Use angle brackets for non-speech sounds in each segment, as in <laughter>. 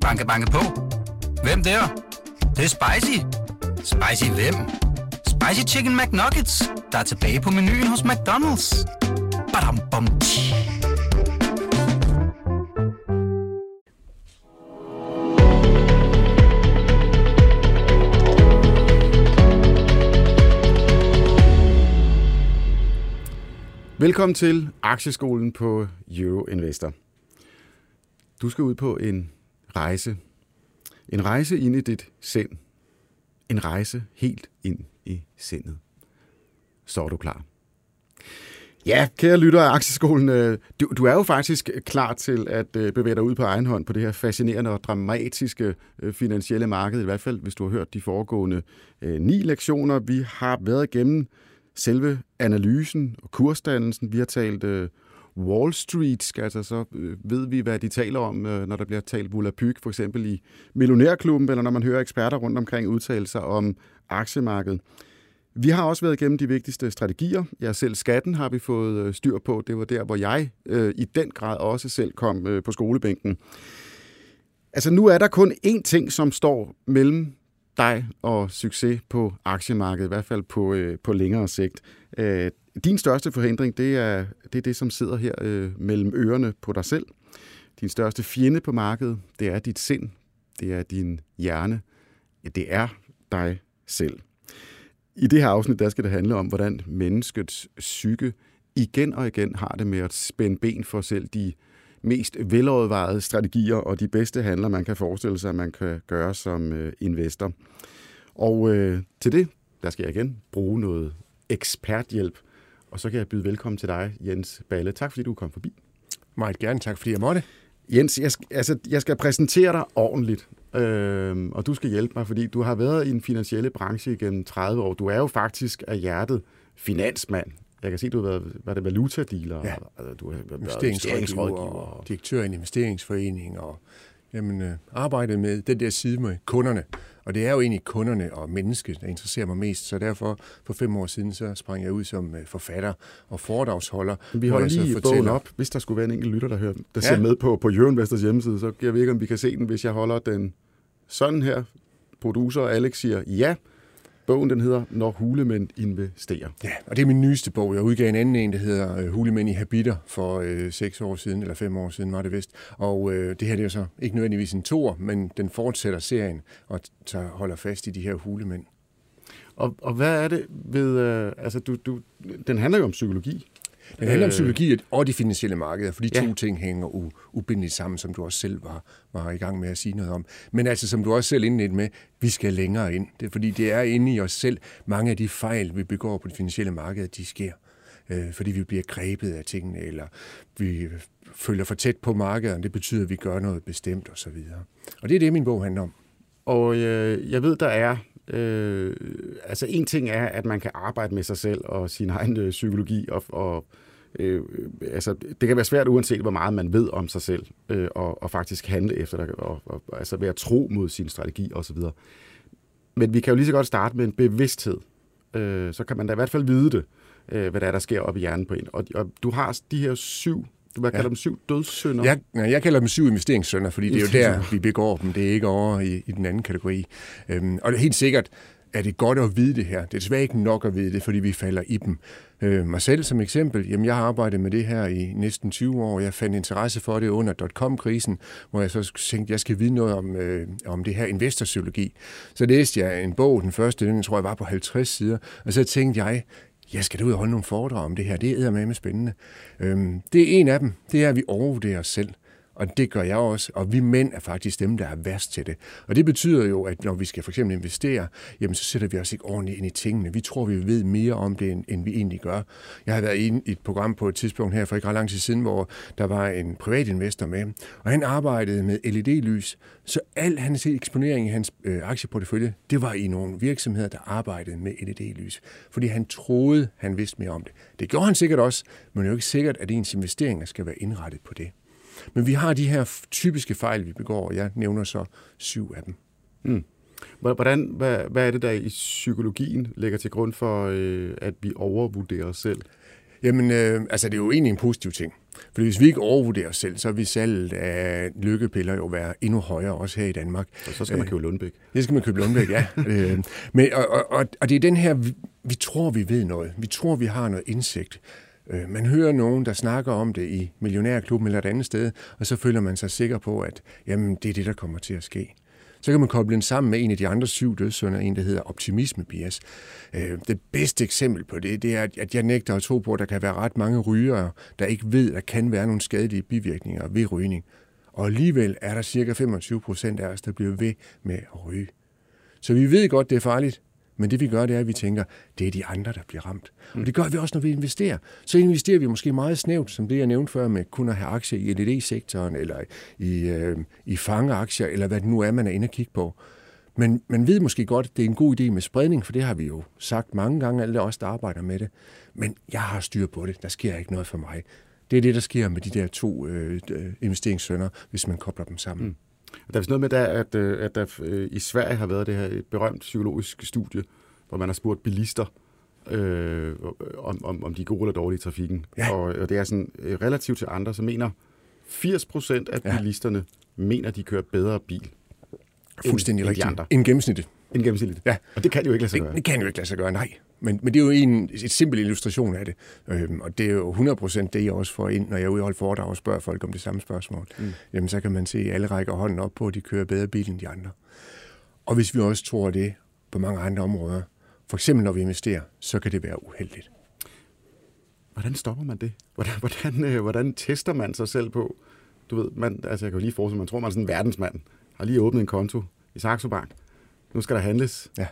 Banke, banke på. Hvem der? Det, det er spicy. Spicy hvem? Spicy Chicken McNuggets, der er tilbage på menuen hos McDonald's. Badum, bom, tji. Velkommen til Aktieskolen på Euro Investor. Du skal ud på en rejse. En rejse ind i dit sind. En rejse helt ind i sindet. Så er du klar. Ja, kære lytter af Aktieskolen, øh, du, du er jo faktisk klar til at øh, bevæge dig ud på egen hånd på det her fascinerende og dramatiske øh, finansielle marked, i hvert fald hvis du har hørt de foregående ni lektioner. Vi har været igennem selve analysen og kursdannelsen. Vi har talt Wall Street, altså så øh, ved vi, hvad de taler om, øh, når der bliver talt Volapyk, for eksempel i Millionærklubben, eller når man hører eksperter rundt omkring udtale sig om aktiemarkedet. Vi har også været igennem de vigtigste strategier. Jeg selv skatten har vi fået øh, styr på. Det var der, hvor jeg øh, i den grad også selv kom øh, på skolebænken. Altså nu er der kun én ting, som står mellem dig og succes på aktiemarkedet, i hvert fald på, øh, på længere sigt. Øh, din største forhindring, det er, det er det, som sidder her øh, mellem ørerne på dig selv. Din største fjende på markedet, det er dit sind, det er din hjerne, det er dig selv. I det her afsnit, der skal det handle om, hvordan menneskets psyke igen og igen har det med at spænde ben for selv de mest velovervejede strategier og de bedste handler, man kan forestille sig, at man kan gøre som øh, investor. Og øh, til det, der skal jeg igen bruge noget eksperthjælp, og så kan jeg byde velkommen til dig, Jens Balle. Tak fordi du kom forbi. Meget gerne, tak fordi jeg måtte. Jens, jeg, altså, jeg skal præsentere dig ordentligt, øh, og du skal hjælpe mig, fordi du har været i den finansielle branche gennem 30 år. Du er jo faktisk af hjertet finansmand. Jeg kan se, du har været, var det valutadealer? Ja, altså, du har været investeringsrådgiver, og direktør i en investeringsforening, og jamen, øh, arbejdet med den der side med kunderne. Og det er jo egentlig kunderne og mennesket, der interesserer mig mest. Så derfor for fem år siden, så sprang jeg ud som øh, forfatter og foredragsholder. Vi holder lige fortæller... bogen op, hvis der skulle være en enkelt lytter, der, hører, der ja. ser med på, på Jørgen Vesters hjemmeside, så jeg ved ikke, om vi kan se den, hvis jeg holder den sådan her. Producer Alex siger ja. Bogen den hedder Når hulemænd investerer. Ja, og det er min nyeste bog. Jeg udgav en anden en, der hedder øh, Hulemænd i habiter for øh, seks år siden, eller fem år siden var det vist. Og øh, det her det er jo så ikke nødvendigvis en tor, men den fortsætter serien og tager, holder fast i de her hulemænd. Og, og hvad er det ved... Øh, altså, du, du, den handler jo om psykologi. Det handler om øh. psykologi og de finansielle markeder, for de ja. to ting hænger u- ubindeligt sammen, som du også selv var, var i gang med at sige noget om. Men altså, som du også selv indledte med, vi skal længere ind. Det er, fordi det er inde i os selv. Mange af de fejl, vi begår på de finansielle markeder, de sker øh, fordi vi bliver grebet af tingene, eller vi følger for tæt på markedet, det betyder, at vi gør noget bestemt osv. Og, og det er det, min bog handler om. Og øh, jeg ved, der er Øh, altså en ting er, at man kan arbejde med sig selv og sin egen øh, psykologi, og, og øh, øh, altså, det kan være svært uanset hvor meget man ved om sig selv, øh, og, og faktisk handle efter det, og, og altså være tro mod sin strategi osv. Men vi kan jo lige så godt starte med en bevidsthed. Øh, så kan man da i hvert fald vide det, øh, hvad der er, der sker op i hjernen på en. Og, og du har de her syv du vil kalde ja. dem syv dødssynder? Jeg, nej, jeg kalder dem syv investeringssynder, fordi det er jo der, <laughs> vi begår dem. Det er ikke over i, i den anden kategori. Øhm, og det er helt sikkert, er det godt at vide det her. Det er desværre ikke nok at vide det, fordi vi falder i dem. Øh, mig selv som eksempel, jamen jeg har arbejdet med det her i næsten 20 år. Jeg fandt interesse for det under dot-com-krisen, hvor jeg så tænkte, jeg skal vide noget om, øh, om det her investorpsykologi. Så læste jeg en bog, den første, den tror jeg var på 50 sider, og så tænkte jeg, jeg skal da ud og holde nogle foredrag om det her. Det er med spændende. Øhm, det er en af dem. Det er, at vi overvurderer os selv. Og det gør jeg også, og vi mænd er faktisk dem, der er værst til det. Og det betyder jo, at når vi skal for eksempel investere, jamen så sætter vi os ikke ordentligt ind i tingene. Vi tror, vi ved mere om det, end, vi egentlig gør. Jeg har været i et program på et tidspunkt her for ikke ret lang tid siden, hvor der var en privat investor med, og han arbejdede med LED-lys, så al hans eksponering i hans øh, aktieportefølje, det var i nogle virksomheder, der arbejdede med LED-lys. Fordi han troede, han vidste mere om det. Det gjorde han sikkert også, men det er jo ikke sikkert, at ens investeringer skal være indrettet på det. Men vi har de her typiske fejl, vi begår, og jeg nævner så syv af dem. Mm. Hvordan, hvad, hvad er det, der i psykologien ligger til grund for, øh, at vi overvurderer os selv? Jamen, øh, altså det er jo egentlig en positiv ting. For hvis vi ikke overvurderer os selv, så vil salget af lykkepiller jo være endnu højere, også her i Danmark. Og så skal man købe Lundbæk. Det skal man købe Lundbæk, ja. <laughs> øh, men, og, og, og det er den her, vi, vi tror, vi ved noget. Vi tror, vi har noget indsigt. Øh, man hører nogen, der snakker om det i Millionærklubben eller et andet sted, og så føler man sig sikker på, at jamen, det er det, der kommer til at ske. Så kan man koble den sammen med en af de andre syv dødssynder, en der hedder optimisme bias. Øh, det bedste eksempel på det, det er, at jeg nægter at tro på, at der kan være ret mange rygere, der ikke ved, at der kan være nogle skadelige bivirkninger ved rygning. Og alligevel er der cirka 25 procent af os, der bliver ved med at ryge. Så vi ved godt, det er farligt, men det vi gør, det er, at vi tænker, det er de andre, der bliver ramt. Og det gør vi også, når vi investerer. Så investerer vi måske meget snævt, som det jeg nævnte før, med kun at have aktier i LED-sektoren, eller i, øh, i fangeaktier, eller hvad det nu er, man er inde og kigge på. Men man ved måske godt, at det er en god idé med spredning, for det har vi jo sagt mange gange, alle os, der arbejder med det. Men jeg har styr på det. Der sker ikke noget for mig. Det er det, der sker med de der to øh, investeringssønder, hvis man kobler dem sammen. Mm. Der er vist noget med, der, at, øh, at der øh, i Sverige har været det her et berømt psykologisk studie, hvor man har spurgt bilister, øh, om, om, om de er gode eller dårlige i trafikken. Ja. Og, og det er sådan, øh, relativt til andre, så mener 80 procent af ja. bilisterne, mener, de kører bedre bil. Fuldstændig rigtigt. En gennemsnit. En gennemsnit. Ja. Og det kan jo ikke lade sig det, gøre. Det kan jo ikke lade sig gøre, nej. Men, men det er jo en, et simpel illustration af det. Øhm, og det er jo 100% det, jeg også får ind, når jeg er ude i holde foredrag og spørger folk om det samme spørgsmål. Mm. Jamen, så kan man se, at alle rækker hånden op på, at de kører bedre bil end de andre. Og hvis vi også tror det på mange andre områder, for eksempel når vi investerer, så kan det være uheldigt. Hvordan stopper man det? Hvordan, hvordan, øh, hvordan tester man sig selv på? Du ved, man, altså jeg kan jo lige forestille man tror, man er sådan en verdensmand, har lige åbnet en konto i Saxo Bank. Nu skal der handles. Ja.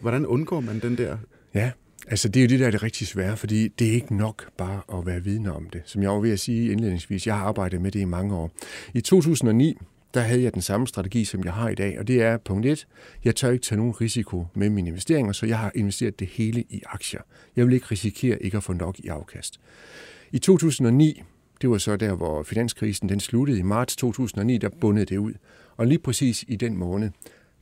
Hvordan undgår man den der? Ja, altså det er jo det, der er det rigtig svære, fordi det er ikke nok bare at være vidne om det. Som jeg var ved at sige indledningsvis, jeg har arbejdet med det i mange år. I 2009, der havde jeg den samme strategi, som jeg har i dag, og det er punkt 1. Jeg tør ikke tage nogen risiko med mine investeringer, så jeg har investeret det hele i aktier. Jeg vil ikke risikere ikke at få nok i afkast. I 2009, det var så der, hvor finanskrisen den sluttede i marts 2009, der bundede det ud. Og lige præcis i den måned,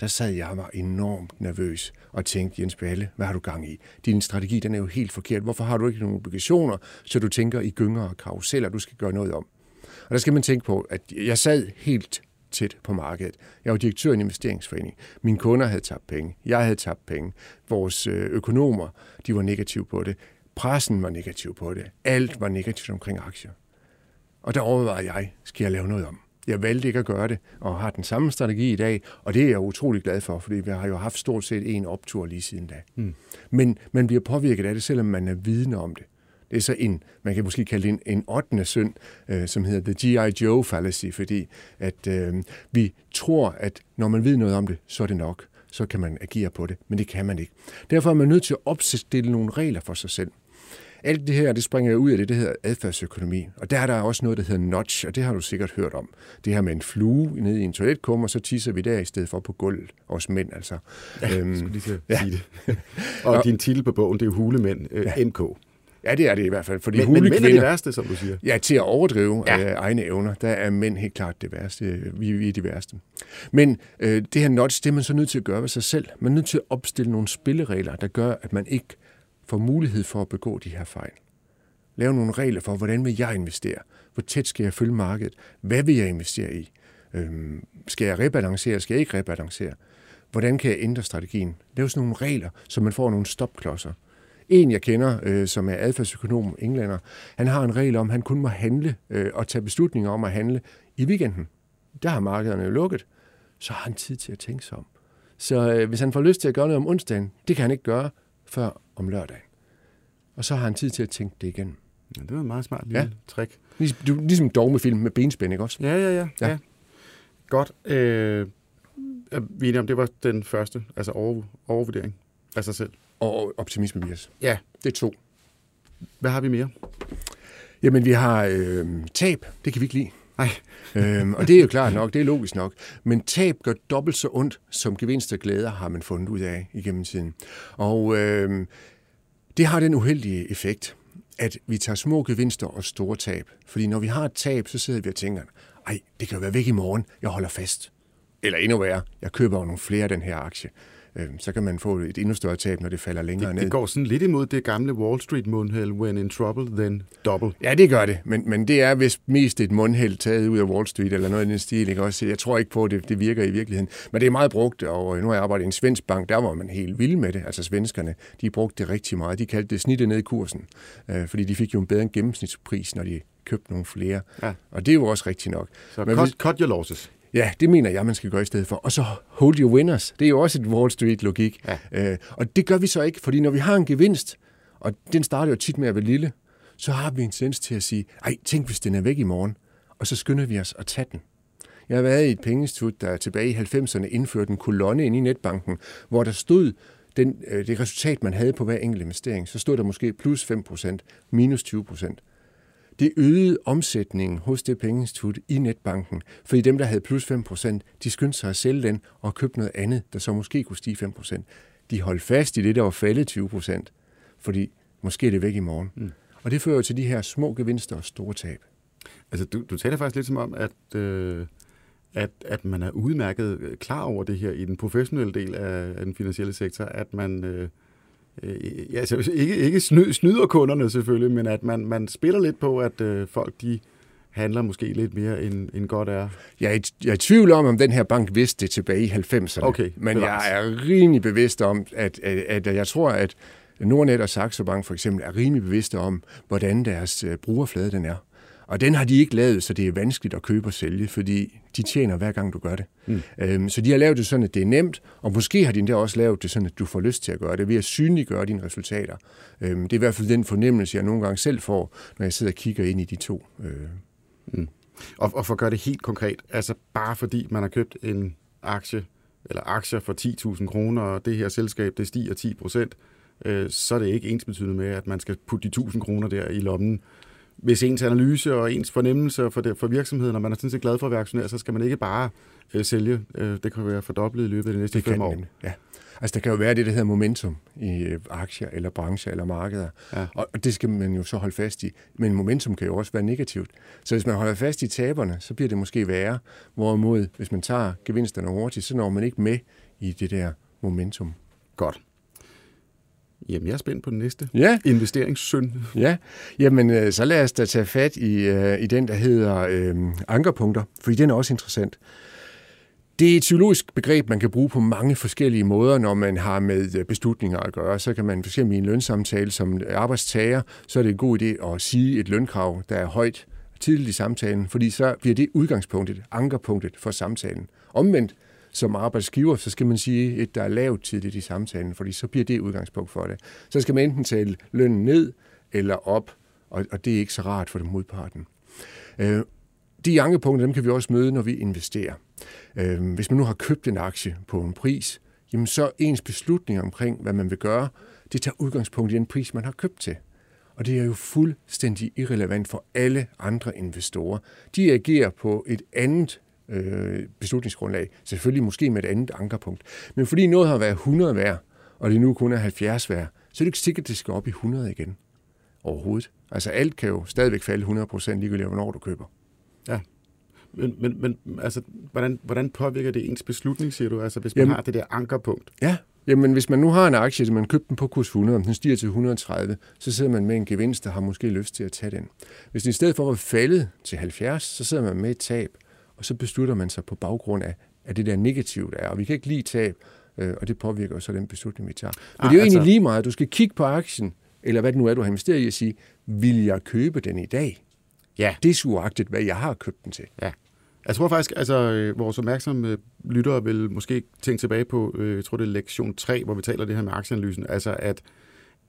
der sad jeg var enormt nervøs og tænkte, Jens Balle, hvad har du gang i? Din strategi, den er jo helt forkert. Hvorfor har du ikke nogen obligationer, så du tænker i gynger og karuseller, du skal gøre noget om? Og der skal man tænke på, at jeg sad helt tæt på markedet. Jeg var direktør i en investeringsforening. Mine kunder havde tabt penge. Jeg havde tabt penge. Vores øh, økonomer, de var negative på det. Pressen var negativ på det. Alt var negativt omkring aktier. Og der overvejede jeg, skal jeg lave noget om? Jeg valgte ikke at gøre det, og har den samme strategi i dag, og det er jeg utrolig glad for, fordi vi har jo haft stort set en optur lige siden da. Mm. Men man bliver påvirket af det, selvom man er vidne om det. Det er så en, man kan måske kalde det en, en 8. synd, øh, som hedder The G.I. Joe fallacy, fordi at øh, vi tror, at når man ved noget om det, så er det nok. Så kan man agere på det, men det kan man ikke. Derfor er man nødt til at opstille nogle regler for sig selv. Alt det her, det springer ud af det, det hedder adfærdsøkonomi. Og der er der også noget, der hedder notch, og det har du sikkert hørt om. Det her med en flue nede i en toiletkum, og så tisser vi der i stedet for på gulvet, os mænd altså. Ja, øhm, skulle lige til ja. sige det. <laughs> og, og din titel på bogen, det er jo Hulemænd, øh, ja. MK. Ja, det er det i hvert fald. Fordi men, men mænd er det værste, som du siger. Ja, til at overdrive ja. øh, egne evner, der er mænd helt klart det værste. Vi, vi er de værste. Men øh, det her notch, det er man så nødt til at gøre ved sig selv. Man er nødt til at opstille nogle spilleregler, der gør, at man ikke får mulighed for at begå de her fejl. Lave nogle regler for, hvordan vil jeg investere? Hvor tæt skal jeg følge markedet? Hvad vil jeg investere i? Øhm, skal jeg rebalancere? Skal jeg ikke rebalancere? Hvordan kan jeg ændre strategien? Lave sådan nogle regler, så man får nogle stopklodser. En, jeg kender, øh, som er adfærdsøkonom, englænder, han har en regel om, at han kun må handle øh, og tage beslutninger om at handle i weekenden. Der har markederne jo lukket. Så har han tid til at tænke sig om. Så øh, hvis han får lyst til at gøre noget om onsdagen, det kan han ikke gøre før om lørdagen. Og så har han tid til at tænke det igen. Ja, det var en meget smart lille ja. trick. Ligesom, du, ligesom dogmefilm med benspænd, ikke også? Ja, ja, ja. ja. ja. Godt. Øh, vi er om det var den første, altså over, overvurdering af sig selv. Og optimisme bias. Ja. Det er to. Hvad har vi mere? Jamen, vi har øh, tab. Det kan vi ikke lide. Nej. <laughs> øhm, og det er jo klart nok, det er logisk nok. Men tab gør dobbelt så ondt, som gevinst og glæder har man fundet ud af igennem tiden. Og øhm, det har den uheldige effekt, at vi tager små gevinster og store tab. Fordi når vi har et tab, så sidder vi og tænker, ej, det kan jo være væk i morgen, jeg holder fast. Eller endnu værre, jeg køber jo nogle flere af den her aktie øh, så kan man få et endnu større tab, når det falder længere det, ned. Det går sådan lidt imod det gamle Wall Street mundheld, when in trouble, then double. Ja, det gør det, men, men det er vist mest et mundheld taget ud af Wall Street eller noget i den stil. Ikke? Også, jeg tror ikke på, at det, det virker i virkeligheden. Men det er meget brugt, og nu har jeg arbejdet i en svensk bank, der var man helt vild med det. Altså svenskerne, de brugte det rigtig meget. De kaldte det snittet ned i kursen, øh, fordi de fik jo en bedre gennemsnitspris, når de købte nogle flere. Ja. Og det er jo også rigtigt nok. Så Men cut, hvis- cut your losses. Ja, det mener jeg, man skal gøre i stedet for. Og så hold your winners. Det er jo også et Wall Street-logik. Ja. Øh, og det gør vi så ikke, fordi når vi har en gevinst, og den starter jo tit med at være lille, så har vi en tendens til at sige, ej, tænk hvis den er væk i morgen, og så skynder vi os at tage den. Jeg har været i et pengeinstitut, der tilbage i 90'erne indførte en kolonne ind i netbanken, hvor der stod den, øh, det resultat, man havde på hver enkelt investering. Så stod der måske plus 5%, minus 20%. Det øgede omsætningen hos det pengeinstitut i netbanken, fordi dem, der havde plus 5%, de skyndte sig at sælge den og købte noget andet, der så måske kunne stige 5%. De holdt fast i det, der var faldet 20%, fordi måske er det væk i morgen. Mm. Og det fører jo til de her små gevinster og store tab. Altså, du, du taler faktisk lidt som om, at, øh, at, at man er udmærket klar over det her i den professionelle del af, af den finansielle sektor, at man øh, øh, ja, altså, ikke, ikke sny, snyder kunderne selvfølgelig, men at man, man spiller lidt på, at øh, folk de handler måske lidt mere end, end godt er. Jeg er, i, jeg er i tvivl om, om den her bank vidste det tilbage i 90'erne. Okay, men bevares. jeg er rimelig bevidst om, at, at, at jeg tror, at Nordnet og Saxo Bank for eksempel er rimelig bevidste om, hvordan deres øh, brugerflade den er. Og den har de ikke lavet, så det er vanskeligt at købe og sælge, fordi de tjener hver gang, du gør det. Mm. Øhm, så de har lavet det sådan, at det er nemt, og måske har de endda også lavet det sådan, at du får lyst til at gøre det, ved at synliggøre dine resultater. Øhm, det er i hvert fald den fornemmelse, jeg nogle gange selv får, når jeg sidder og kigger ind i de to. Øh. Og, og for at gøre det helt konkret, altså bare fordi man har købt en aktie, eller aktier for 10.000 kroner, og det her selskab, det stiger 10 procent, øh, så er det ikke ensbetydende med, at man skal putte de 1.000 kroner der i lommen. Hvis ens analyse og ens fornemmelse for, det, for virksomheden, og man er sådan set glad for at være aktionær, så skal man ikke bare øh, sælge. Øh, det kan være fordoblet i løbet af de næste Det fem år. nemlig, ja. Altså, der kan jo være det, der hedder momentum i øh, aktier, eller brancher, eller markeder. Ja. Og, og det skal man jo så holde fast i. Men momentum kan jo også være negativt. Så hvis man holder fast i taberne, så bliver det måske værre. Hvorimod, hvis man tager gevinsterne hurtigt, så når man ikke med i det der momentum. Godt. Jamen, jeg er spændt på den næste. Ja, Investeringssynd. ja. Jamen, øh, så lad os da tage fat i, øh, i den, der hedder øh, ankerpunkter, fordi den er også interessant. Det er et psykologisk begreb, man kan bruge på mange forskellige måder, når man har med øh, beslutninger at gøre. Så kan man eksempel i en lønsamtale som arbejdstager, så er det en god idé at sige et lønkrav, der er højt tidligt i samtalen, fordi så bliver det udgangspunktet, ankerpunktet for samtalen. Omvendt, som arbejdsgiver, så skal man sige et, der er lavt tidligt i samtalen, fordi så bliver det udgangspunkt for det. Så skal man enten tale lønnen ned eller op, og, og det er ikke så rart for den modparten. Øh, de ankepunkter, dem kan vi også møde, når vi investerer. Øh, hvis man nu har købt en aktie på en pris, jamen så ens beslutning omkring, hvad man vil gøre, det tager udgangspunkt i den pris, man har købt til. Og det er jo fuldstændig irrelevant for alle andre investorer. De agerer på et andet øh, beslutningsgrundlag. Selvfølgelig måske med et andet ankerpunkt. Men fordi noget har været 100 værd, og det nu kun er 70 værd, så er det ikke sikkert, at det skal op i 100 igen. Overhovedet. Altså alt kan jo stadigvæk falde 100% ligegyldigt, hvornår du køber. Ja. Men, men, men altså, hvordan, hvordan påvirker det ens beslutning, siger du? Altså, hvis man Jamen- har det der ankerpunkt. Ja, jamen hvis man nu har en aktie, som man købte den på kurs 100, om den stiger til 130, så sidder man med en gevinst, der har måske lyst til at tage den. Hvis den i stedet for var faldet til 70, så sidder man med et tab, og så beslutter man sig på baggrund af, af det der negative, der er. Og vi kan ikke lide tab, øh, og det påvirker jo så den beslutning, vi tager. Men Ah, det er jo altså- egentlig lige meget. Du skal kigge på aktien, eller hvad det nu er, du har investeret i, og sige, vil jeg købe den i dag? Ja. Det er suagtigt, hvad jeg har købt den til. Ja. Jeg tror faktisk, altså øh, vores opmærksomme øh, lyttere vil måske tænke tilbage på, øh, jeg tror det er lektion 3, hvor vi taler det her med aktieanalysen, altså at,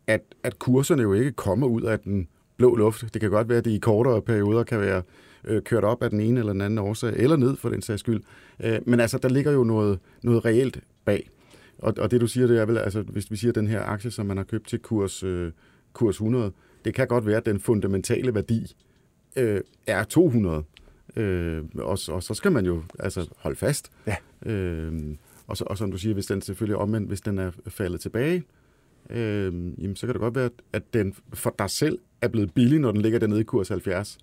at, at kurserne jo ikke kommer ud af den blå luft. Det kan godt være, at de i kortere perioder kan være øh, kørt op af den ene eller den anden årsag, eller ned for den sags skyld. Øh, men altså, der ligger jo noget, noget reelt bag. Og, og det du siger, det er vel, altså hvis vi siger, den her aktie, som man har købt til kurs, øh, kurs 100, det kan godt være, at den fundamentale værdi øh, er 200. Øh, og, og så skal man jo altså holde fast. Ja. Øh, og, så, og som du siger, hvis den selvfølgelig omvendt, hvis den er faldet tilbage, øh, jamen, så kan det godt være, at den for dig selv er blevet billig, når den ligger dernede i kurs 70.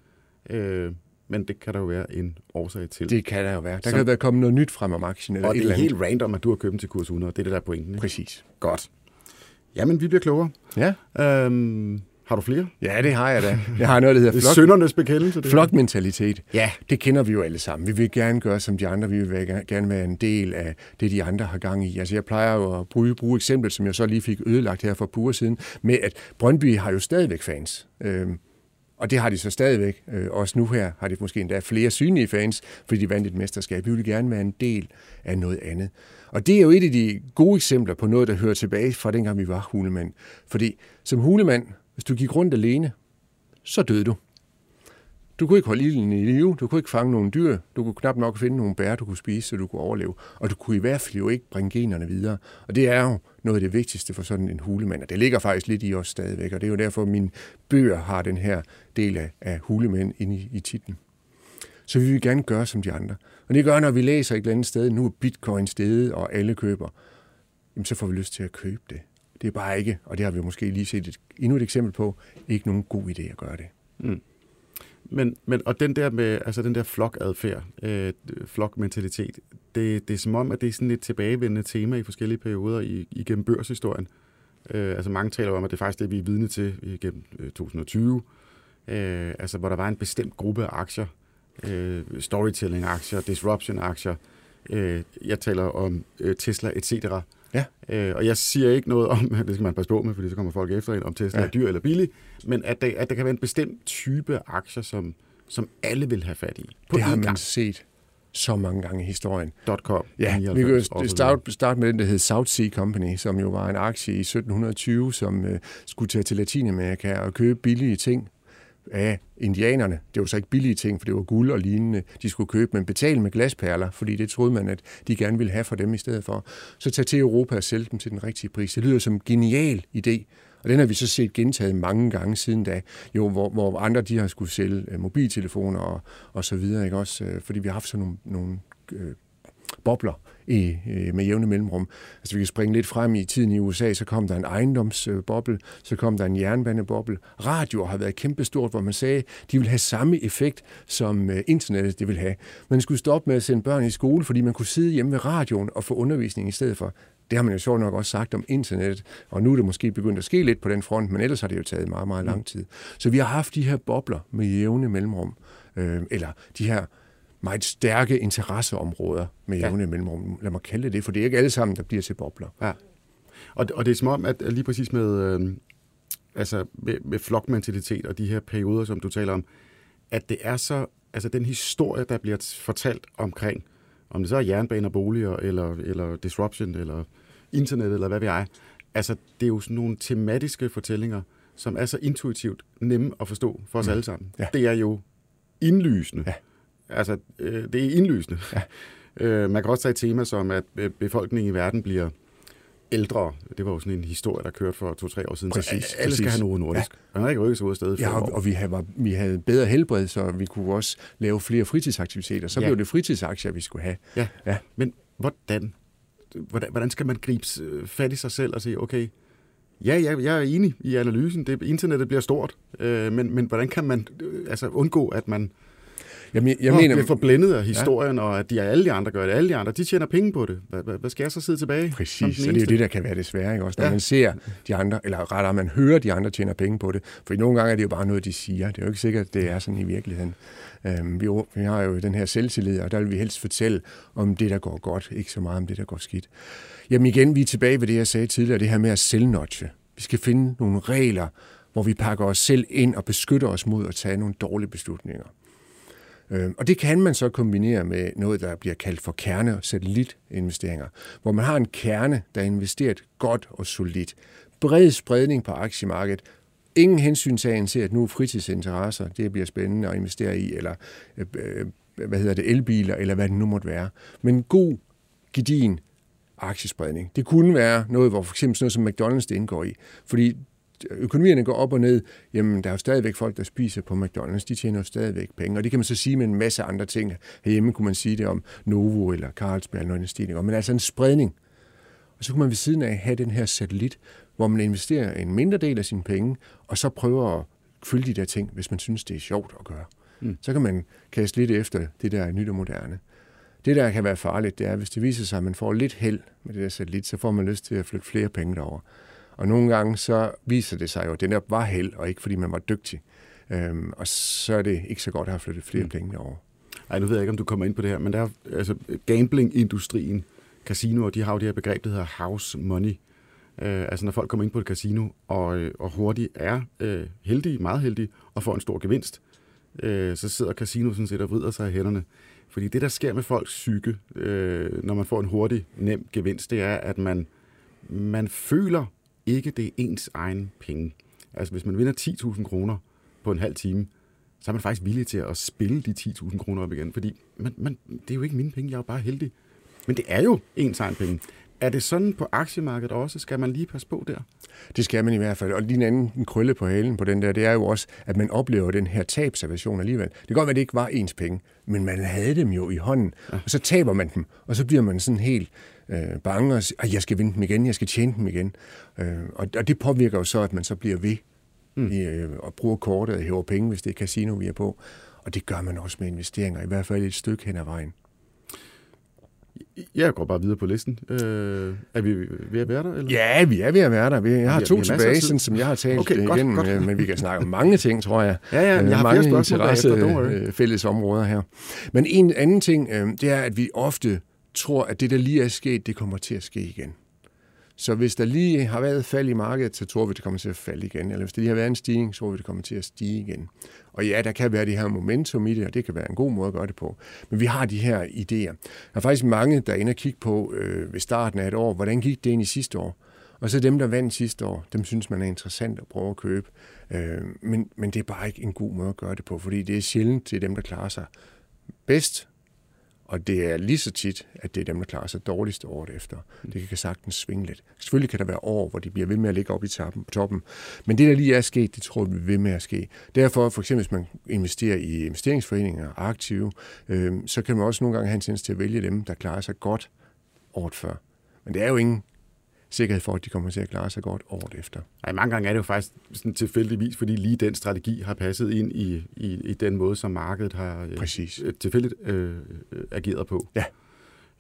Øh, men det kan der jo være en årsag til. Det kan der jo være. Der Som, kan være kommet noget nyt frem om aktien. Eller og det er helt random, at du har købt den til kurs 100. Det er det, der er pointen. Ikke? Præcis. Godt. Jamen, vi bliver klogere. Ja. Øhm, har du flere? Ja, det har jeg da. Jeg har noget, der hedder flok. Søndernes bekendelse. Det flokmentalitet. Ja. Det kender vi jo alle sammen. Vi vil gerne gøre som de andre. Vi vil gerne være en del af det, de andre har gang i. Altså, jeg plejer jo at bruge, bruge eksemplet, som jeg så lige fik ødelagt her for par siden, med at Brøndby har jo stadigvæk fans. Øhm, og det har de så stadigvæk. Øh, også nu her har de måske endda flere synlige fans, fordi de vandt et mesterskab. Vi vil gerne være en del af noget andet. Og det er jo et af de gode eksempler på noget, der hører tilbage fra dengang vi var hulemand. Fordi som hulemand, hvis du gik rundt alene, så døde du. Du kunne ikke holde ilden i live, du kunne ikke fange nogle dyr, du kunne knap nok finde nogle bær, du kunne spise, så du kunne overleve. Og du kunne i hvert fald jo ikke bringe generne videre. Og det er jo noget af det vigtigste for sådan en hulemand, og det ligger faktisk lidt i os stadigvæk, og det er jo derfor, at mine bøger har den her del af, af hulemænd inde i, i titlen. Så vi vil gerne gøre som de andre. Og det gør, når vi læser et eller andet sted, nu er bitcoin stedet, og alle køber, jamen så får vi lyst til at købe det. Det er bare ikke, og det har vi måske lige set et, endnu et eksempel på, ikke nogen god idé at gøre det. Mm. Men, men, og den der med, altså den der flokadfærd, øh, flokmentalitet, det, det er som om, at det er sådan et tilbagevendende tema i forskellige perioder i, igennem børshistorien. Øh, altså mange taler om, at det er faktisk det, vi er vidne til igennem øh, 2020, øh, altså hvor der var en bestemt gruppe af aktier, øh, storytelling-aktier, disruption-aktier, øh, jeg taler om øh, Tesla, etc., Ja. Øh, og jeg siger ikke noget om, <laughs> det skal man passe på med, fordi så kommer folk efter en, om Tesla ja. er dyr eller billig, men at der, at der kan være en bestemt type aktier, som, som alle vil have fat i. På det har man gang. set så mange gange i historien. .com. Ja, vi kan starte, start med den, der hed South Sea Company, som jo var en aktie i 1720, som uh, skulle tage til Latinamerika og købe billige ting af indianerne. Det var så ikke billige ting, for det var guld og lignende, de skulle købe, men betale med glasperler, fordi det troede man, at de gerne ville have for dem i stedet for. Så tage til Europa og sælge dem til den rigtige pris. Det lyder som en genial idé, og den har vi så set gentaget mange gange siden da, jo, hvor, hvor andre de har skulle sælge øh, mobiltelefoner og, og så videre, ikke også? Øh, fordi vi har haft sådan nogle, nogle øh, bobler i, med jævne mellemrum. Altså vi kan springe lidt frem i tiden i USA, så kom der en ejendomsboble, så kom der en jernbaneboble. Radio har været kæmpestort, hvor man sagde, de vil have samme effekt, som øh, internettet det vil have. Man skulle stoppe med at sende børn i skole, fordi man kunne sidde hjemme ved radioen og få undervisning i stedet for. Det har man jo så nok også sagt om internettet, og nu er det måske begyndt at ske lidt på den front, men ellers har det jo taget meget, meget lang tid. Så vi har haft de her bobler med jævne mellemrum, øh, eller de her meget stærke interesseområder med jævne ja. mellemrum. Lad mig kalde det for det er ikke alle sammen, der bliver til bobler. Ja. Og, og det er som om, at lige præcis med, øh, altså med, med flokmentalitet og de her perioder, som du taler om, at det er så, altså den historie, der bliver fortalt omkring, om det så er jernbaner, boliger, eller, eller disruption, eller internet, eller hvad vi er, altså det er jo sådan nogle tematiske fortællinger, som er så intuitivt nemme at forstå for os mm. alle sammen. Ja. Det er jo indlysende. Ja Altså, øh, det er indlysende. Ja. <laughs> Øh, man kan også tage et tema som, at øh, befolkningen i verden bliver ældre. Det var jo sådan en historie, der kørte for to-tre år siden. Præcis, så alle skal have noget nordisk. Ja. Man har ikke rykket sig ud af stedet. Ja, og, og vi, havde, vi havde bedre helbred, så vi kunne også lave flere fritidsaktiviteter. Så ja. blev det fritidsaktier, vi skulle have. Ja, ja. men hvordan, hvordan, hvordan skal man gribe øh, fat i sig selv og sige, okay, Ja, jeg, jeg er enig i analysen. Det, internettet bliver stort, øh, men, men hvordan kan man øh, altså undgå, at man jeg, jeg mener, bliver forblændet af historien, ja. og at de, alle de andre gør det. Alle de andre, de tjener penge på det. Hvad, hvad skal jeg så sidde tilbage? Præcis, så det er jo det, der kan være det svære, ikke? Også, når ja. man ser de andre, eller rettere, man hører de andre tjener penge på det. For nogle gange er det jo bare noget, de siger. Det er jo ikke sikkert, at det er sådan i virkeligheden. Øhm, vi, vi har jo den her selvtillid, og der vil vi helst fortælle om det, der går godt, ikke så meget om det, der går skidt. Jamen igen, vi er tilbage ved det, jeg sagde tidligere, det her med at selvnotche. Vi skal finde nogle regler, hvor vi pakker os selv ind og beskytter os mod at tage nogle dårlige beslutninger. Øh, og det kan man så kombinere med noget, der bliver kaldt for kerne- og satellitinvesteringer, hvor man har en kerne, der er investeret godt og solidt. Bred spredning på aktiemarkedet, ingen hensyntagen til, at nu fritidsinteresser, det bliver spændende at investere i, eller øh, øh, hvad hedder det, elbiler, eller hvad det nu måtte være. Men god, gedin aktiespredning. Det kunne være noget, hvor for eksempel sådan noget som McDonald's det indgår i. Fordi økonomierne går op og ned, jamen der er jo stadigvæk folk, der spiser på McDonald's, de tjener jo stadigvæk penge, og det kan man så sige med en masse andre ting. Herhjemme kunne man sige det om Novo eller Carlsberg eller noget stigning, men altså en spredning. Og så kunne man ved siden af have den her satellit, hvor man investerer en mindre del af sine penge, og så prøver at følge de der ting, hvis man synes, det er sjovt at gøre. Mm. Så kan man kaste lidt efter det, der er nyt og moderne. Det, der kan være farligt, det er, hvis det viser sig, at man får lidt held med det der satellit, så får man lyst til at flytte flere penge derover. Og nogle gange så viser det sig jo, at det netop var held, og ikke fordi man var dygtig. Øhm, og så er det ikke så godt at have flyttet flere mm. penge derover. Ej, nu ved jeg ikke, om du kommer ind på det her, men der er altså gambling-industrien, casinoer, de har jo det her begreb, der hedder house money. Øh, altså når folk kommer ind på et casino og, øh, og hurtigt er øh, heldige, meget heldige, og får en stor gevinst, øh, så sidder casino sådan set og vrider sig i hænderne. Fordi det, der sker med folks psyke, øh, når man får en hurtig, nem gevinst, det er, at man, man føler ikke, det er ens egen penge. Altså hvis man vinder 10.000 kroner på en halv time, så er man faktisk villig til at spille de 10.000 kroner op igen, fordi man, man, det er jo ikke mine penge, jeg er jo bare heldig. Men det er jo ens egen penge. Er det sådan på aktiemarkedet også? Skal man lige passe på der? Det skal man i hvert fald. Og lige en anden en krølle på halen på den der, det er jo også, at man oplever den her tabservation alligevel. Det kan godt være, at det ikke var ens penge, men man havde dem jo i hånden. Ja. Og så taber man dem, og så bliver man sådan helt øh, bange og siger, jeg skal vinde dem igen, jeg skal tjene dem igen. Øh, og, og det påvirker jo så, at man så bliver ved mm. i, øh, og bruger kortet og hæver penge, hvis det er casino, vi er på. Og det gør man også med investeringer, i hvert fald et stykke hen ad vejen. Jeg går bare videre på listen. Øh, er vi ved at være der? Eller? Ja, vi er ved at være der. Jeg har to tilbage, sådan, som jeg har talt okay, godt, igennem, godt. men vi kan snakke om mange ting, tror jeg. Ja, ja, jeg har mange interesse øh, fælles områder her. Men en anden ting, øh, det er, at vi ofte tror, at det, der lige er sket, det kommer til at ske igen. Så hvis der lige har været fald i markedet, så tror vi, det kommer til at falde igen. Eller hvis der lige har været en stigning, så tror vi, det kommer til at stige igen. Og ja, der kan være det her momentum i det, og det kan være en god måde at gøre det på. Men vi har de her idéer. Der er faktisk mange, der er inde og kigge på øh, ved starten af et år, hvordan gik det ind i sidste år? Og så dem, der vandt sidste år, dem synes man er interessant at prøve at købe. Øh, men, men det er bare ikke en god måde at gøre det på, fordi det er sjældent, det dem, der klarer sig bedst, og det er lige så tit, at det er dem, der klarer sig dårligst året efter. Det kan sagtens svinge lidt. Selvfølgelig kan der være år, hvor de bliver ved med at ligge op i toppen, på toppen. Men det, der lige er sket, det tror vi ved med at ske. Derfor, for eksempel, hvis man investerer i investeringsforeninger aktive, øh, så kan man også nogle gange have en tendens til at vælge dem, der klarer sig godt året før. Men det er jo ingen sikkerhed for, at de kommer til at klare sig godt året efter. Ej, mange gange er det jo faktisk sådan tilfældigvis, fordi lige den strategi har passet ind i, i, i den måde, som markedet har øh, Præcis. Øh, tilfældigt øh, ageret på. Ja.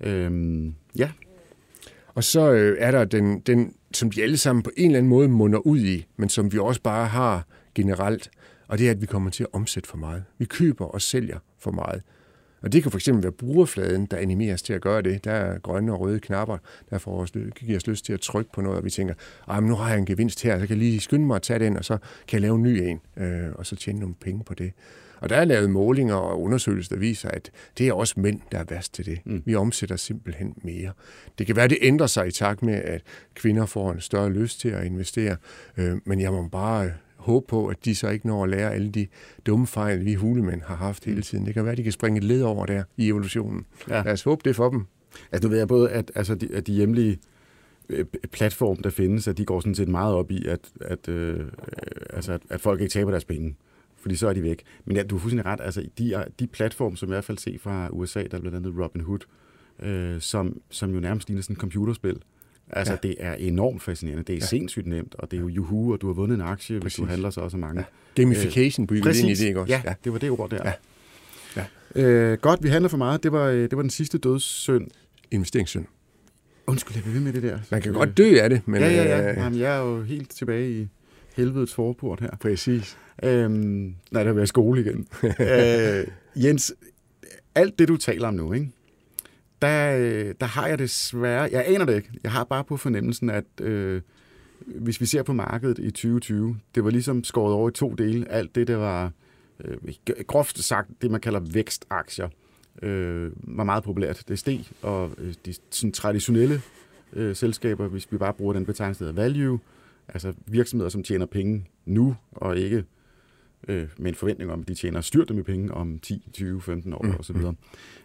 Øhm, ja. Og så øh, er der den, den, som de alle sammen på en eller anden måde munder ud i, men som vi også bare har generelt, og det er, at vi kommer til at omsætte for meget. Vi køber og sælger for meget. Og det kan fx være brugerfladen, der animeres til at gøre det. Der er grønne og røde knapper, der får os, giver os lyst til at trykke på noget, og vi tænker, men nu har jeg en gevinst her, så kan jeg lige skynde mig at tage den, og så kan jeg lave en ny en, øh, og så tjene nogle penge på det. Og der er lavet målinger og undersøgelser, der viser, at det er også mænd, der er værst til det. Mm. Vi omsætter simpelthen mere. Det kan være, at det ændrer sig i takt med, at kvinder får en større lyst til at investere, øh, men jeg må bare håbe på, at de så ikke når at lære alle de dumme fejl, vi hulemænd har haft hele tiden. Det kan være, at de kan springe et led over der i evolutionen. Ja. Lad os håbe det for dem. Altså, nu ved jeg både, at, altså, de, at de hjemlige øh, platform, der findes, at de går sådan set meget op i, at, at, øh, altså, at, at folk ikke taber deres penge fordi så er de væk. Men ja, du har fuldstændig ret, altså de, de platforme, som jeg i hvert fald ser fra USA, der er blandt andet Robinhood, øh, som, som jo nærmest ligner sådan et computerspil, Altså, ja. det er enormt fascinerende. Det er ja. sindssygt nemt, og det er jo juhu, og du har vundet en aktie, Præcis. hvis du handler så også mange. Ja. Gamification bygger ind i det, ikke også? Ja, ja, det var det ord der. Ja. Ja. Øh, godt, vi handler for meget. Det var, øh, det var den sidste dødssynd. Investeringssynd. Undskyld, jeg vil ved med det der. Man kan godt dø af det, men... Ja, ja, ja. Øh, Jamen, jeg er jo helt tilbage i helvedets forport her. Præcis. Øhm, nej, der vil jeg skole igen. <laughs> øh, Jens, alt det, du taler om nu, ikke? Der, øh, der har jeg desværre, jeg aner det ikke, jeg har bare på fornemmelsen, at øh, hvis vi ser på markedet i 2020, det var ligesom skåret over i to dele. Alt det, der var øh, groft sagt, det man kalder vækstaktier, øh, var meget populært. Det steg, og øh, de sådan traditionelle øh, selskaber, hvis vi bare bruger den betegnelse, der value, altså virksomheder, som tjener penge nu, og ikke øh, med en forventning om, at de tjener styrte med penge om 10, 20, 15 år mm. osv.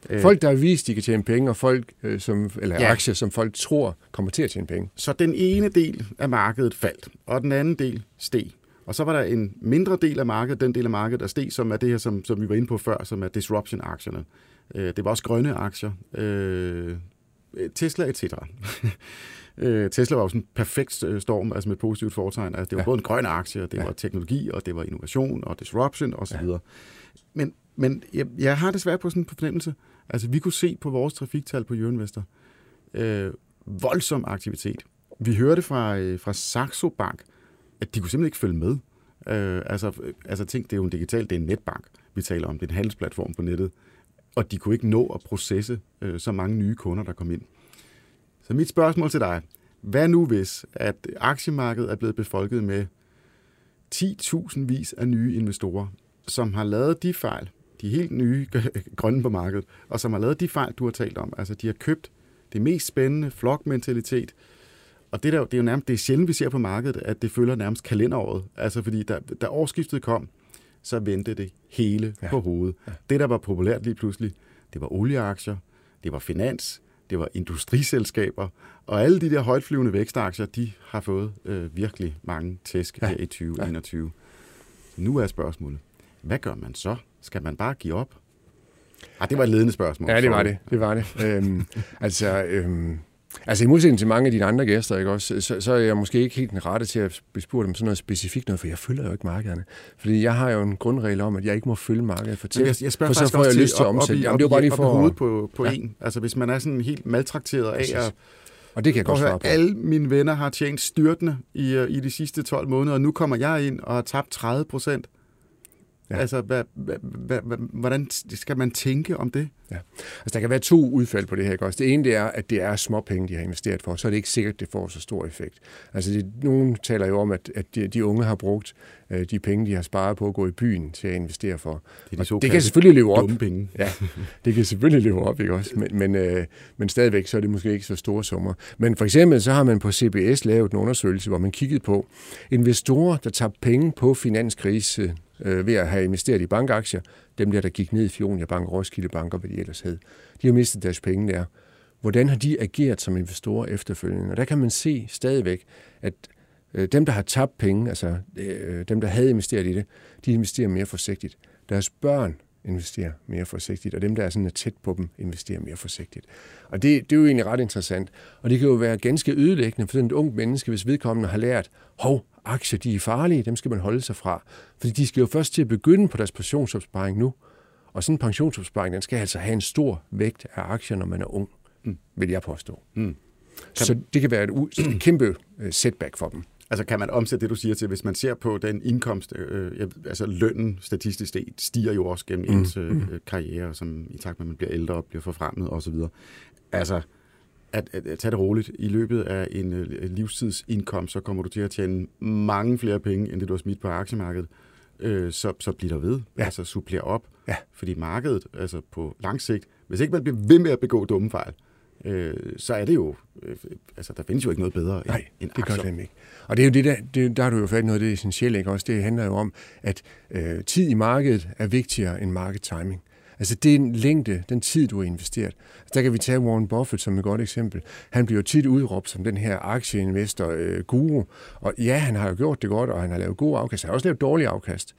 Øh, folk, der har vist, de kan tjene penge, og folk, øh, som, eller ja. aktier, som folk tror kommer til at tjene penge. Så den ene del af markedet faldt, og den anden del steg. Og så var der en mindre del af markedet, den del af markedet, der steg, som er det her, som, som vi var inde på før, som er disruption-aktierne. Øh, det var også grønne aktier. Øh, Tesla etc. <laughs> Øh, Tesla var jo sådan en perfekt øh, storm, altså med positivt foretegn. Altså, det var ja. både en grøn aktie, og det ja. var teknologi, og det var innovation, og disruption osv. Ja. Men men jeg, jeg har desværre på sådan en fornemmelse. Altså, vi kunne se på vores trafiktal på Jørgenvester, øh, voldsom aktivitet. Vi hørte fra, øh, fra Saxo Bank, at de kunne simpelthen ikke følge med. Øh, altså, altså tænk, det er jo en digital, det er en netbank, vi taler om. Det er en handelsplatform på nettet. Og de kunne ikke nå at processe øh, så mange nye kunder, der kom ind. Så mit spørgsmål til dig, hvad nu hvis, at aktiemarkedet er blevet befolket med 10.000 vis af nye investorer, som har lavet de fejl, de helt nye <laughs> grønne på markedet, og som har lavet de fejl, du har talt om. Altså, de har købt det mest spændende flokmentalitet, og det, der, det er jo nærmest, det er sjældent, vi ser på markedet, at det følger nærmest kalenderåret. Altså, fordi da, da årsskiftet kom, så vendte det hele ja. på hovedet. Ja. Det, der var populært lige pludselig, det var olieaktier, det var finans, det var industriselskaber, og alle de der højtflyvende vækstaktier, de har fået øh, virkelig mange tæsk ja. her i 2021. Ja. Nu er spørgsmålet, hvad gør man så? Skal man bare give op? Ah, det var et ledende spørgsmål. Ja, det var det. Det var det. øhm, <laughs> altså, øhm, Altså i modsætning til mange af dine andre gæster, ikke også, så, så er jeg måske ikke helt den rette til at bespurgte dem sådan noget specifikt noget, for jeg følger jo ikke markederne. Fordi jeg har jo en grundregel om, at jeg ikke må følge markedet for tæt, jeg, jeg for så får jeg lyst til at omsætte. Jamen, det er bare lige for... Op på, på ja. en. Altså hvis man er sådan helt maltrakteret af at og det kan jeg godt svare på. Alle mine venner har tjent styrtende i, øh, i de sidste 12 måneder, og nu kommer jeg ind og har tabt 30 procent. Ja. Altså, hvad, hvad, hvad, hvordan skal man tænke om det? Ja. Altså, der kan være to udfald på det her. Også. Det ene det er, at det er småpenge, de har investeret for, så er det ikke sikkert, det får så stor effekt. Altså, det, nogen taler jo om, at, at de, de unge har brugt øh, de penge, de har sparet på at gå i byen til at investere for. Det, er de det kan selvfølgelig leve op. Penge. Ja, det kan selvfølgelig leve op, ikke også? Men, men, øh, men stadigvæk så er det måske ikke så store summer. Men for eksempel så har man på CBS lavet en undersøgelse, hvor man kiggede på investorer, der tager penge på finanskrise øh, ved at have investeret i bankaktier, dem der, der gik ned i Fionia Bank, Roskilde Bank og hvad de ellers hed, de har mistet deres penge der. Hvordan har de ageret som investorer efterfølgende? Og der kan man se stadigvæk, at øh, dem, der har tabt penge, altså øh, dem, der havde investeret i det, de investerer mere forsigtigt. Deres børn investerer mere forsigtigt, og dem, der er sådan tæt på dem, investerer mere forsigtigt. Og det, det er jo egentlig ret interessant. Og det kan jo være ganske ødelæggende for den unge menneske, hvis vedkommende har lært, hov, aktier de er farlige, dem skal man holde sig fra. Fordi de skal jo først til at begynde på deres pensionsopsparing nu. Og sådan en pensionsopsparing, den skal altså have en stor vægt af aktier, når man er ung, mm. vil jeg påstå. Mm. Så det kan være et, et <clears throat> kæmpe øh, setback for dem. Altså kan man omsætte det, du siger til, hvis man ser på den indkomst, øh, altså lønnen statistisk set, stiger jo også gennem mm. ens øh, mm. karriere, som i takt med, at man bliver ældre og bliver forfremmet osv. Altså, at, at, at tage det roligt. I løbet af en øh, livstidsindkomst, så kommer du til at tjene mange flere penge, end det du har smidt på aktiemarkedet. Øh, så, så bliver der ved. Ja. Altså supplerer op. Ja. Fordi markedet, altså på lang sigt, hvis ikke man bliver ved med at begå dumme fejl, øh, så er det jo, øh, altså der findes jo ikke noget bedre Nej, end, end det gør det ikke. Og det er jo det der, det, der har du jo fat noget af det essentielle, ikke også? Det handler jo om, at øh, tid i markedet er vigtigere end market timing. Altså det er en længde, den tid, du har investeret. Altså, der kan vi tage Warren Buffett som et godt eksempel. Han bliver jo tit udråbt som den her aktieinvestor-guru. Øh, og ja, han har jo gjort det godt, og han har lavet god afkast. Han har også lavet dårlig afkast.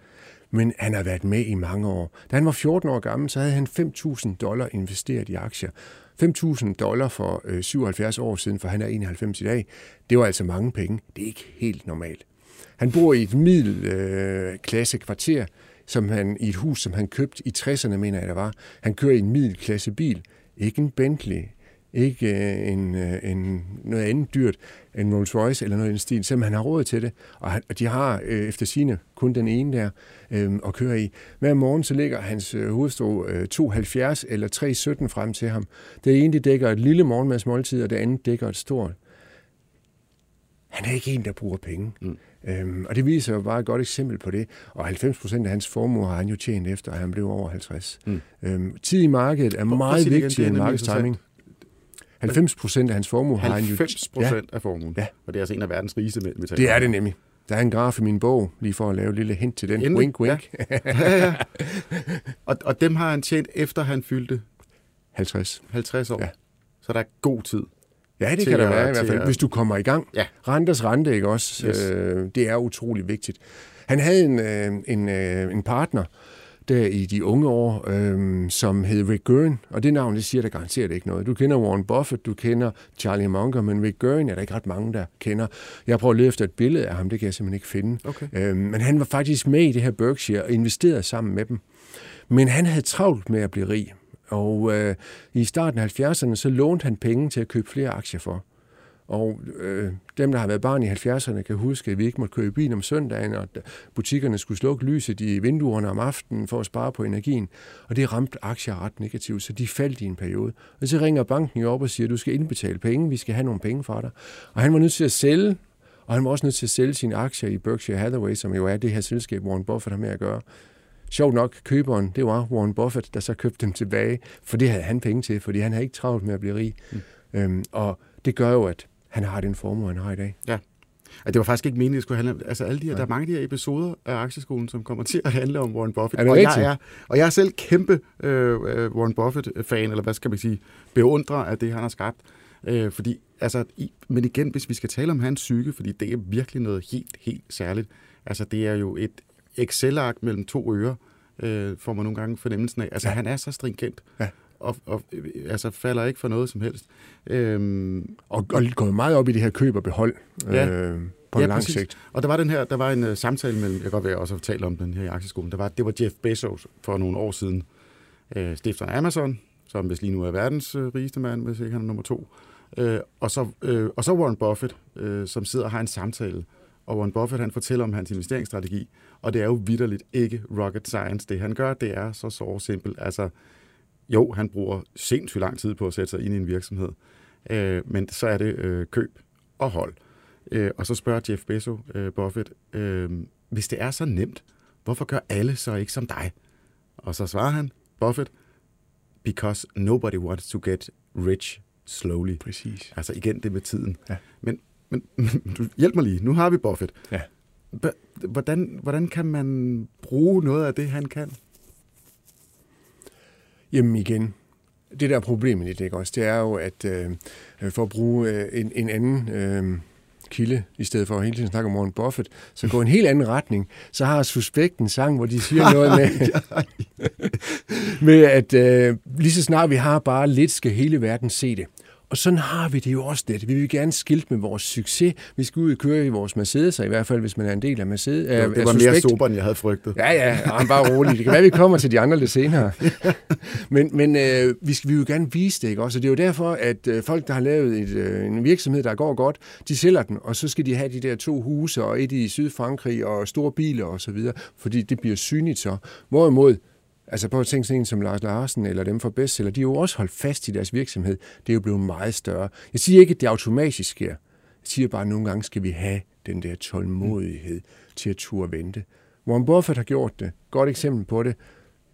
Men han har været med i mange år. Da han var 14 år gammel, så havde han 5.000 dollar investeret i aktier. 5.000 dollar for øh, 77 år siden, for han er 91 i dag. Det var altså mange penge. Det er ikke helt normalt. Han bor i et middelklasse øh, kvarter som han, i et hus, som han købte i 60'erne, mener jeg, der var. Han kører i en middelklassebil. Ikke en Bentley, ikke øh, en, øh, en, noget andet dyrt, en Rolls Royce eller noget i den stil, selvom han har råd til det. Og, han, og de har øh, efter sine kun den ene der øh, at køre i. Hver morgen så ligger hans øh, øh, 2,70 eller 3,17 frem til ham. Det ene det dækker et lille morgenmadsmåltid, og det andet dækker et stort. Han er ikke en, der bruger penge. Mm. Øhm, og det viser jo bare et godt eksempel på det. Og 90 procent af hans formue har han jo tjent efter, at han blev over 50. Mm. Øhm, tid i markedet er meget vigtigere end markedstiming. 90 procent af hans formue har han jo... 90 procent ja. af formuen? Ja. Og det er altså en af verdens rigeste taler Det er det nemlig. Der er en graf i min bog, lige for at lave et lille hint til den. Endelig. Wink, wink. Ja. ja, ja. <laughs> Og, og dem har han tjent efter han fyldte? 50. 50 år. Ja. Så der er god tid. Ja, det kan der være i hvert fald, at... hvis du kommer i gang. Ja. Renters rente, ikke også? Yes. Øh, det er utrolig vigtigt. Han havde en, øh, en, øh, en partner der i de unge år, øh, som hed Rick Gurn, og det navn, det siger der garanteret ikke noget. Du kender Warren Buffett, du kender Charlie Munger, men Rick Gurn er der ikke ret mange, der kender. Jeg prøver at lede efter et billede af ham, det kan jeg simpelthen ikke finde. Okay. Øh, men han var faktisk med i det her Berkshire og investerede sammen med dem. Men han havde travlt med at blive rig, og øh, i starten af 70'erne, så lånte han penge til at købe flere aktier for. Og øh, dem, der har været barn i 70'erne, kan huske, at vi ikke måtte køre i bil om søndagen, og butikkerne skulle slukke lyset i vinduerne om aftenen for at spare på energien. Og det ramte aktier ret negativt, så de faldt i en periode. Og så ringer banken jo op og siger, du skal indbetale penge, vi skal have nogle penge fra dig. Og han var nødt til at sælge, og han var også nødt til at sælge sine aktier i Berkshire Hathaway, som jo er det her selskab, Warren Buffett har med at gøre. Sjovt nok, køberen, det var Warren Buffett, der så købte dem tilbage, for det havde han penge til, fordi han havde ikke travlt med at blive rig. Mm. Øhm, og det gør jo, at han har den formue, han har i dag. Ja. Og det var faktisk ikke meningen, at det skulle handle om... Altså, alle de her, ja. der er mange af de her episoder af Aktieskolen, som kommer <laughs> til at handle om Warren Buffett. Er det og, rigtigt? jeg er, og jeg er selv kæmpe øh, Warren Buffett-fan, eller hvad skal man sige, beundrer af det, han har skabt. Øh, fordi, altså, i, men igen, hvis vi skal tale om hans psyke, fordi det er virkelig noget helt, helt særligt. Altså, det er jo et Excel-ark mellem to ører, øh, får man nogle gange fornemmelsen af. Altså, ja. han er så stringent. Ja og, og altså falder ikke for noget som helst. Øhm, og, og går meget op i det her køb og behold ja, øh, på ja, lang præcis. sigt. Og der var den her, der var en uh, samtale mellem, jeg kan godt være også tale om den her i aktieskolen, der var, det var Jeff Bezos for nogle år siden, øh, stifter af Amazon, som hvis lige nu er verdens øh, rigeste mand, hvis ikke han er nummer to, øh, og, så, øh, og så Warren Buffett, øh, som sidder og har en samtale, og Warren Buffett han fortæller om hans investeringsstrategi, og det er jo vidderligt ikke rocket science. Det han gør, det er så så simpelt. Altså, jo, han bruger sindssygt lang tid på at sætte sig ind i en virksomhed, øh, men så er det øh, køb og hold. Øh, og så spørger Jeff Bezos, øh, Buffett, øh, hvis det er så nemt, hvorfor gør alle så ikke som dig? Og så svarer han, Buffett, because nobody wants to get rich slowly. Præcis. Altså igen det med tiden. Ja. Men, men <laughs> du, hjælp mig lige, nu har vi Buffett. Ja. Hvordan, hvordan kan man bruge noget af det, han kan? Jamen igen, det der er problemet i det, ikke også, det er jo, at øh, for at bruge øh, en, en anden øh, kilde, i stedet for at hele tiden snakke om Warren Buffett, så gå en helt anden retning, så har Suspekt en sang, hvor de siger noget med, <laughs> <laughs> med at øh, lige så snart vi har bare lidt, skal hele verden se det. Og sådan har vi det jo også lidt. Vi vil gerne skilte med vores succes. Vi skal ud og køre i vores Mercedes, i hvert fald hvis man er en del af Mercedes. Ja, det var mere sober, end jeg havde frygtet. Ja, ja, han bare rolig. Det kan være, vi kommer til de andre lidt senere. <laughs> men men øh, vi, skal, vi vil gerne vise det, ikke også? Og det er jo derfor, at øh, folk, der har lavet et, øh, en virksomhed, der går godt, de sælger den, og så skal de have de der to huse, og et i Sydfrankrig, og store biler osv., fordi det bliver synligt så. Hvorimod, Altså på at tænke sådan en som Lars Larsen eller dem fra Bestseller, de er jo også holdt fast i deres virksomhed. Det er jo blevet meget større. Jeg siger ikke, at det automatisk sker. Jeg siger bare, at nogle gange skal vi have den der tålmodighed til at turde vente. Warren Buffett har gjort det. Godt eksempel på det.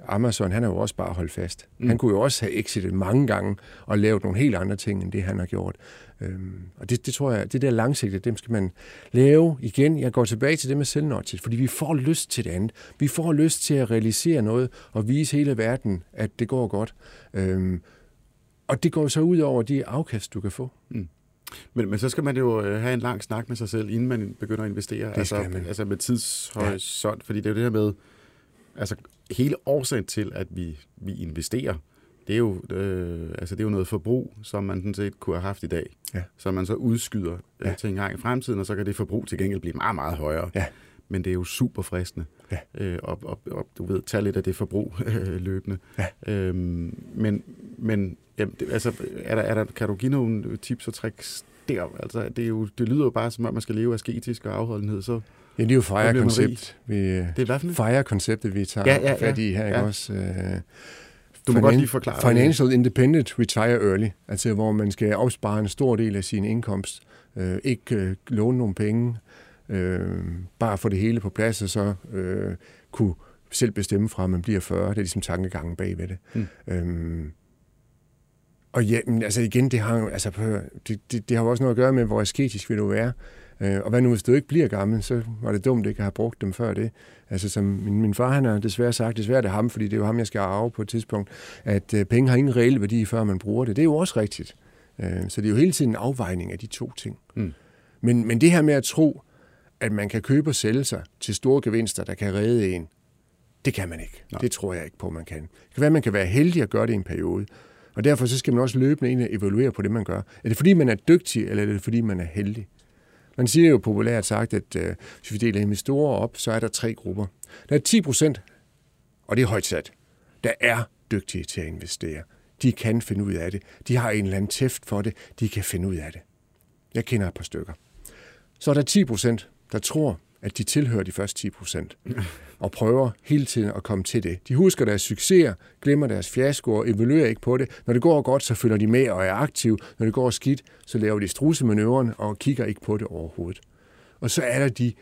Amazon, han har jo også bare holdt fast. Mm. Han kunne jo også have exitet mange gange og lavet nogle helt andre ting, end det han har gjort. Øhm, og det, det tror jeg, det der langsigtede, dem skal man lave igen. Jeg går tilbage til det med selvnotchet, fordi vi får lyst til det andet. Vi får lyst til at realisere noget og vise hele verden, at det går godt. Øhm, og det går så ud over de afkast, du kan få. Mm. Men, men så skal man jo øh, have en lang snak med sig selv, inden man begynder at investere. Det altså, man. altså med tidshorisont, ja. fordi det er jo det her med, altså hele årsagen til, at vi, vi investerer, det er, jo, øh, altså det er jo noget forbrug, som man sådan set kunne have haft i dag. Ja. Som man så udskyder øh, ja. til en gang i fremtiden, og så kan det forbrug til gengæld blive meget, meget højere. Ja. Men det er jo super fristende. Ja. Øh, og, og, og du ved, tage lidt af det forbrug <laughs> øh, løbende. Ja. Øhm, men men jamen, det, altså, er der, er der, kan du give nogle tips og tricks der? Altså, det, er jo, det lyder jo bare, som om man skal leve asketisk og afholdenhed, så Ja, det er jo FIRE-koncept. Vi, det er hvad for FIRE-konceptet, vi tager ja, ja, ja, fat i her, ja. ikke også? Øh, du må godt lige forklare Financial det. Independent Retire Early, altså hvor man skal opspare en stor del af sin indkomst, øh, ikke øh, låne nogle penge, øh, bare få det hele på plads, og så øh, kunne selv bestemme fra, at man bliver 40. Det er ligesom tankegangen bag ved det. Mm. Øhm, og ja, men altså igen, det har, altså, det, det, det har jo også noget at gøre med, hvor asketisk vil du være. Øh, og hvad nu, hvis du ikke bliver gammel, så var det dumt ikke at have brugt dem før det. Altså som min, min far, han har desværre sagt, desværre det er ham, fordi det er jo ham, jeg skal arve på et tidspunkt, at øh, penge har ingen reel værdi, før man bruger det. Det er jo også rigtigt. Øh, så det er jo hele tiden en afvejning af de to ting. Mm. Men, men det her med at tro, at man kan købe og sælge sig til store gevinster, der kan redde en, det kan man ikke. Nej. Det tror jeg ikke på, man kan. Det kan være, at man kan være heldig at gøre det i en periode. Og derfor så skal man også løbende ind og evaluere på det, man gør. Er det fordi, man er dygtig, eller er det fordi, man er heldig? Man siger jo populært sagt, at øh, hvis vi deler investorer op, så er der tre grupper. Der er 10 procent, og det er højt sat. der er dygtige til at investere. De kan finde ud af det. De har en eller anden tæft for det. De kan finde ud af det. Jeg kender et par stykker. Så er der 10 procent, der tror, at de tilhører de første 10 procent, og prøver hele tiden at komme til det. De husker deres succeser, glemmer deres fiaskoer, evaluerer ikke på det. Når det går godt, så følger de med og er aktive. Når det går skidt, så laver de strusemanøvren og kigger ikke på det overhovedet. Og så er der de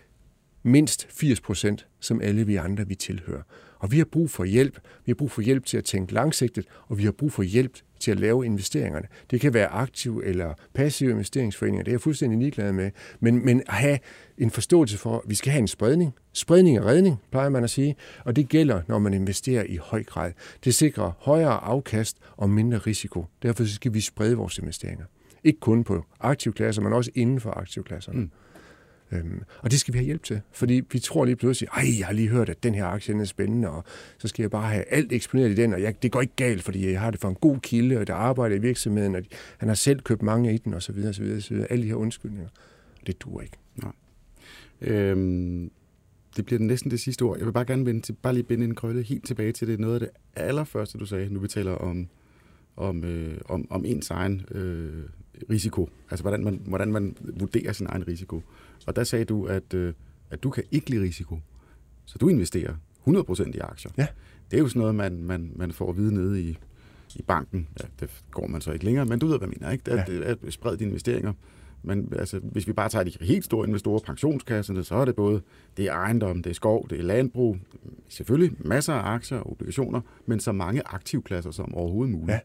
mindst 80 procent, som alle vi andre vi tilhører. Og vi har brug for hjælp. Vi har brug for hjælp til at tænke langsigtet, og vi har brug for hjælp til at lave investeringerne. Det kan være aktive eller passive investeringsforeninger, det er jeg fuldstændig ligeglad med. Men, men at have en forståelse for, at vi skal have en spredning. Spredning og redning, plejer man at sige. Og det gælder, når man investerer i høj grad. Det sikrer højere afkast og mindre risiko. Derfor skal vi sprede vores investeringer. Ikke kun på aktivklasser, men også inden for aktivklasserne. Mm. Øhm, og det skal vi have hjælp til, fordi vi tror lige pludselig, ej, jeg har lige hørt, at den her aktie er spændende, og så skal jeg bare have alt eksponeret i den, og jeg, det går ikke galt, fordi jeg har det for en god kilde, og der arbejder i virksomheden, og han har selv købt mange i den, og så videre, og så videre, og så videre. Alle de her undskyldninger. Det duer ikke. Nej. Øhm, det bliver næsten det sidste ord. Jeg vil bare gerne vende til, bare lige binde en krølle helt tilbage til det. Noget af det allerførste, du sagde, nu vi taler om, om, øh, om, om ens egen øh, risiko. Altså, hvordan man, hvordan man vurderer sin egen risiko. Og der sagde du, at, øh, at du kan ikke lide risiko. Så du investerer 100% i aktier. Ja. Det er jo sådan noget, man, man, man får at vide nede i, i banken. Ja, det går man så ikke længere, men du ved, hvad jeg mener. Ikke? At, ja. at, at sprede dine investeringer. Men altså, hvis vi bare tager de helt store investorer, pensionskasserne, så er det både det er ejendom, det er skov, det er landbrug, selvfølgelig masser af aktier og obligationer, men så mange aktivklasser som overhovedet muligt. Ja.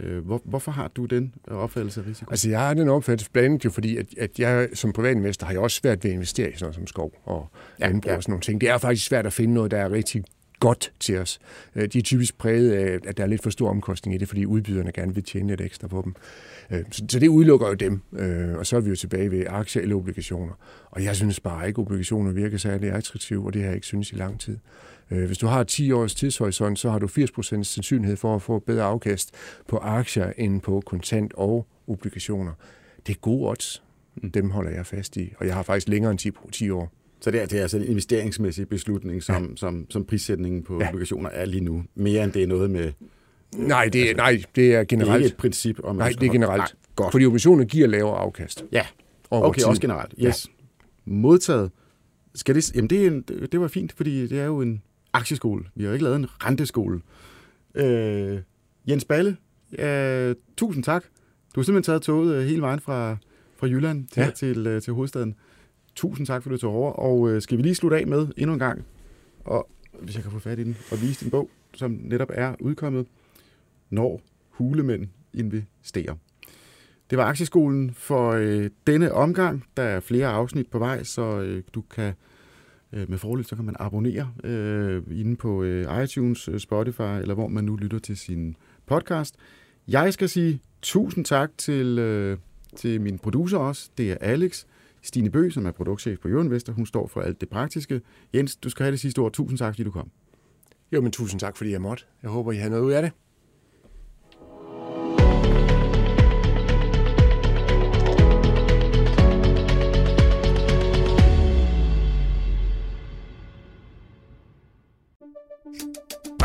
Øh, hvor, hvorfor har du den opfattelse af risiko? Altså, jeg har den opfattelse blandt andet jo, fordi at, at jeg som privatinvestor har jeg også svært ved at investere i sådan noget som skov og ja, landbrug ja. og sådan nogle ting. Det er faktisk svært at finde noget, der er rigtig godt til os. Øh, de er typisk præget af, at der er lidt for stor omkostning i det, fordi udbyderne gerne vil tjene lidt ekstra på dem. Øh, så det udelukker jo dem, og så er vi jo tilbage ved aktier eller obligationer. Og jeg synes bare ikke, at obligationer virker særlig attraktive, og det har jeg ikke synes i lang tid. Øh, hvis du har 10 års tidshorisont, så har du 80% sandsynlighed for at få bedre afkast på aktier end på kontant og obligationer. Det er gode odds. Mm. Dem holder jeg fast i, og jeg har faktisk længere end 10, 10 år. Så det er, det er altså en investeringsmæssig beslutning, som, ja. som, som prissætningen på ja. obligationer er lige nu, mere end det er noget med... Nej, det er, altså, nej, det er generelt. Det er ikke et princip. Om nej, det er generelt. Nej, godt. Fordi obligationer giver lavere afkast. Ja, okay, også generelt. Yes. Ja. Modtaget. Skal det, jamen det, er en, det var fint, fordi det er jo en, aktieskole. Vi har jo ikke lavet en renteskole. Øh, Jens Balle, øh, tusind tak. Du har simpelthen taget toget øh, hele vejen fra, fra Jylland til, ja. til, øh, til hovedstaden. Tusind tak, for du tog over. Og øh, skal vi lige slutte af med endnu en gang, og hvis jeg kan få fat i den, og vise din bog, som netop er udkommet, Når hulemænd investerer. Det var Aktieskolen for øh, denne omgang. Der er flere afsnit på vej, så øh, du kan øh, med fordel, så kan man abonnere øh, inde på øh, iTunes, øh, Spotify, eller hvor man nu lytter til sin podcast. Jeg skal sige tusind tak til, øh, til min producer også. Det er Alex. Stine Bø, som er produktchef på Jørgen Hun står for alt det praktiske. Jens, du skal have det sidste ord. Tusind tak, fordi du kom. Jo, men tusind tak, fordi jeg måtte. Jeg håber, I har noget ud af det.